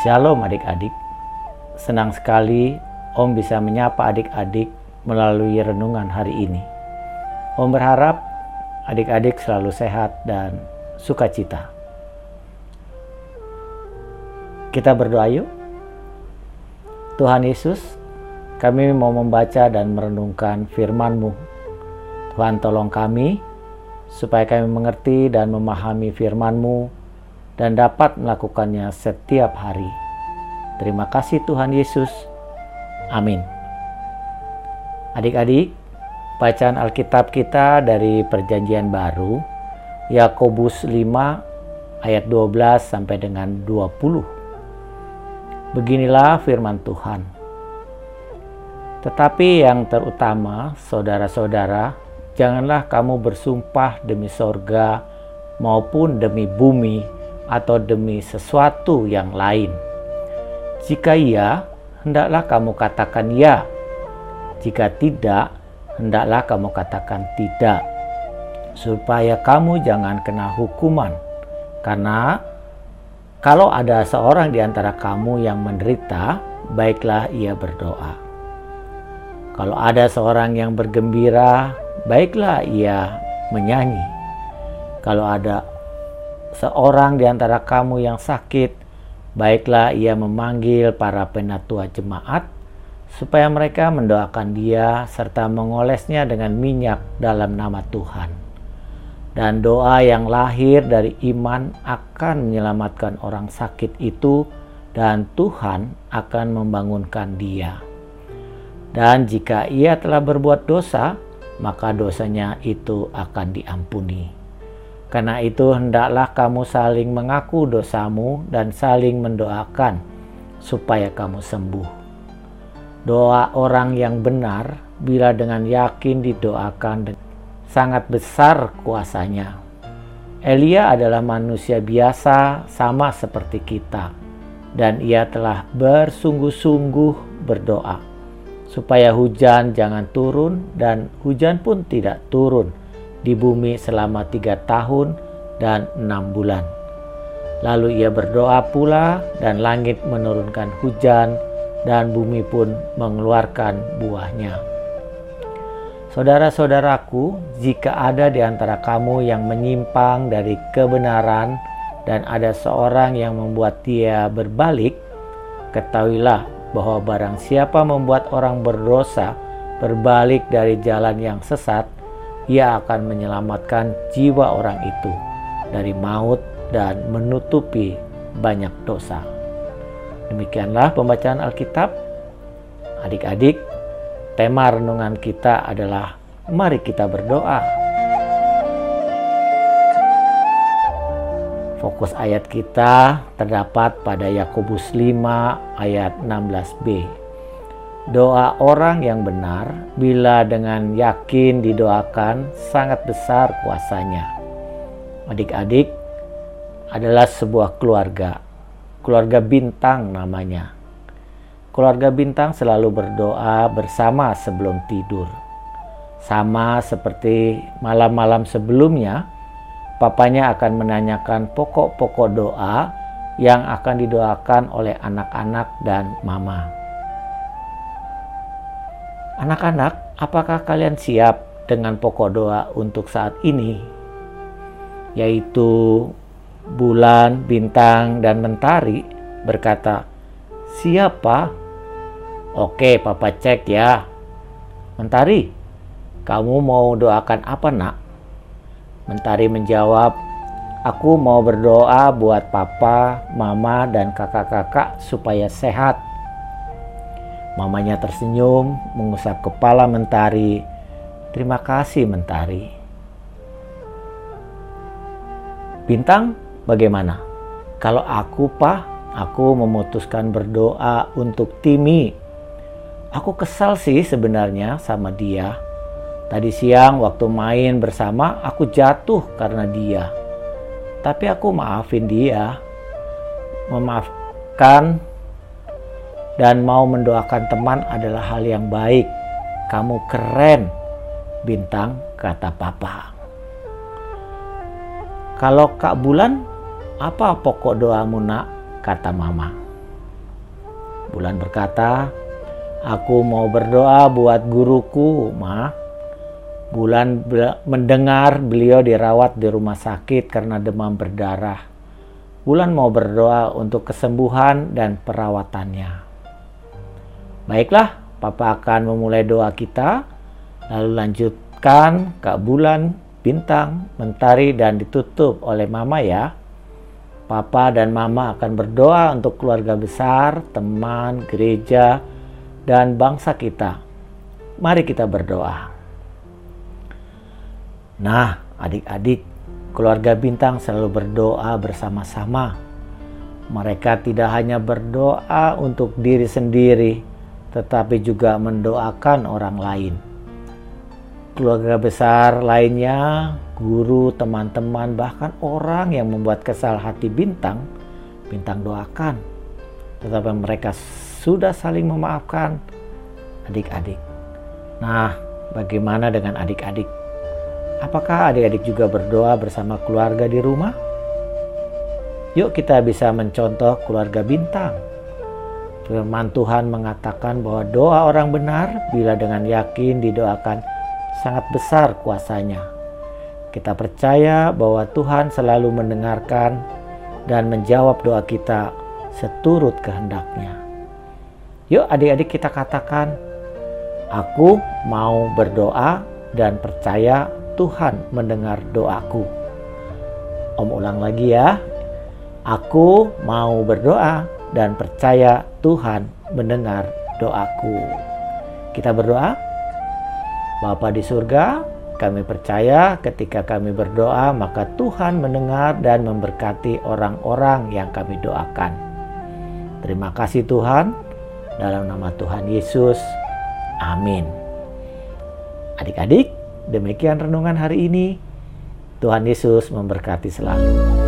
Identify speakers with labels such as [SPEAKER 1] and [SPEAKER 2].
[SPEAKER 1] Shalom adik-adik. Senang sekali Om bisa menyapa adik-adik melalui renungan hari ini. Om berharap adik-adik selalu sehat dan sukacita. Kita berdoa yuk. Tuhan Yesus, kami mau membaca dan merenungkan firman-Mu. Tuhan tolong kami supaya kami mengerti dan memahami firman-Mu dan dapat melakukannya setiap hari. Terima kasih Tuhan Yesus. Amin. Adik-adik, bacaan Alkitab kita dari Perjanjian Baru, Yakobus 5 ayat 12 sampai dengan 20. Beginilah firman Tuhan. Tetapi yang terutama, saudara-saudara, janganlah kamu bersumpah demi sorga maupun demi bumi atau demi sesuatu yang lain. Jika iya, hendaklah kamu katakan ya. Jika tidak, hendaklah kamu katakan tidak. Supaya kamu jangan kena hukuman. Karena kalau ada seorang di antara kamu yang menderita, baiklah ia berdoa. Kalau ada seorang yang bergembira, baiklah ia menyanyi. Kalau ada seorang di antara kamu yang sakit, baiklah ia memanggil para penatua jemaat supaya mereka mendoakan dia serta mengolesnya dengan minyak dalam nama Tuhan. Dan doa yang lahir dari iman akan menyelamatkan orang sakit itu dan Tuhan akan membangunkan dia. Dan jika ia telah berbuat dosa, maka dosanya itu akan diampuni. Karena itu hendaklah kamu saling mengaku dosamu dan saling mendoakan supaya kamu sembuh. Doa orang yang benar bila dengan yakin didoakan sangat besar kuasanya. Elia adalah manusia biasa sama seperti kita dan ia telah bersungguh-sungguh berdoa supaya hujan jangan turun dan hujan pun tidak turun di bumi selama tiga tahun dan enam bulan. Lalu ia berdoa pula dan langit menurunkan hujan dan bumi pun mengeluarkan buahnya. Saudara-saudaraku, jika ada di antara kamu yang menyimpang dari kebenaran dan ada seorang yang membuat dia berbalik, ketahuilah bahwa barang siapa membuat orang berdosa berbalik dari jalan yang sesat, ia akan menyelamatkan jiwa orang itu dari maut dan menutupi banyak dosa. Demikianlah pembacaan Alkitab. Adik-adik, tema renungan kita adalah mari kita berdoa. Fokus ayat kita terdapat pada Yakobus 5 ayat 16b. Doa orang yang benar, bila dengan yakin didoakan, sangat besar kuasanya. Adik-adik adalah sebuah keluarga, keluarga bintang namanya. Keluarga bintang selalu berdoa bersama sebelum tidur. Sama seperti malam-malam sebelumnya, papanya akan menanyakan pokok-pokok doa yang akan didoakan oleh anak-anak dan mama. Anak-anak, apakah kalian siap dengan pokok doa untuk saat ini? Yaitu bulan, bintang, dan mentari berkata, Siapa? Oke, papa cek ya. Mentari, kamu mau doakan apa nak? Mentari menjawab, Aku mau berdoa buat papa, mama, dan kakak-kakak supaya sehat Mamanya tersenyum, mengusap kepala Mentari. Terima kasih Mentari. Bintang, bagaimana? Kalau aku, Pak, aku memutuskan berdoa untuk Timi. Aku kesal sih sebenarnya sama dia. Tadi siang waktu main bersama aku jatuh karena dia. Tapi aku maafin dia. Memaafkan dan mau mendoakan teman adalah hal yang baik. Kamu keren, bintang, kata papa. Kalau Kak Bulan, apa pokok doamu nak? Kata mama. Bulan berkata, Aku mau berdoa buat guruku, Ma. Bulan mendengar beliau dirawat di rumah sakit karena demam berdarah. Bulan mau berdoa untuk kesembuhan dan perawatannya. Baiklah, Papa akan memulai doa kita, lalu lanjutkan Kak Bulan, Bintang, Mentari, dan ditutup oleh Mama ya. Papa dan Mama akan berdoa untuk keluarga besar, teman, gereja, dan bangsa kita. Mari kita berdoa. Nah, adik-adik, keluarga bintang selalu berdoa bersama-sama. Mereka tidak hanya berdoa untuk diri sendiri, tetapi juga mendoakan orang lain. Keluarga besar lainnya, guru, teman-teman, bahkan orang yang membuat kesal hati bintang, bintang doakan. Tetapi mereka sudah saling memaafkan adik-adik. Nah, bagaimana dengan adik-adik? Apakah adik-adik juga berdoa bersama keluarga di rumah? Yuk kita bisa mencontoh keluarga bintang. Firman Tuhan mengatakan bahwa doa orang benar bila dengan yakin didoakan sangat besar kuasanya. Kita percaya bahwa Tuhan selalu mendengarkan dan menjawab doa kita seturut kehendaknya. Yuk adik-adik kita katakan, aku mau berdoa dan percaya Tuhan mendengar doaku. Om ulang lagi ya. Aku mau berdoa dan percaya Tuhan mendengar doaku. Kita berdoa. Bapa di surga, kami percaya ketika kami berdoa maka Tuhan mendengar dan memberkati orang-orang yang kami doakan. Terima kasih Tuhan. Dalam nama Tuhan Yesus, amin. Adik-adik, demikian renungan hari ini. Tuhan Yesus memberkati selalu.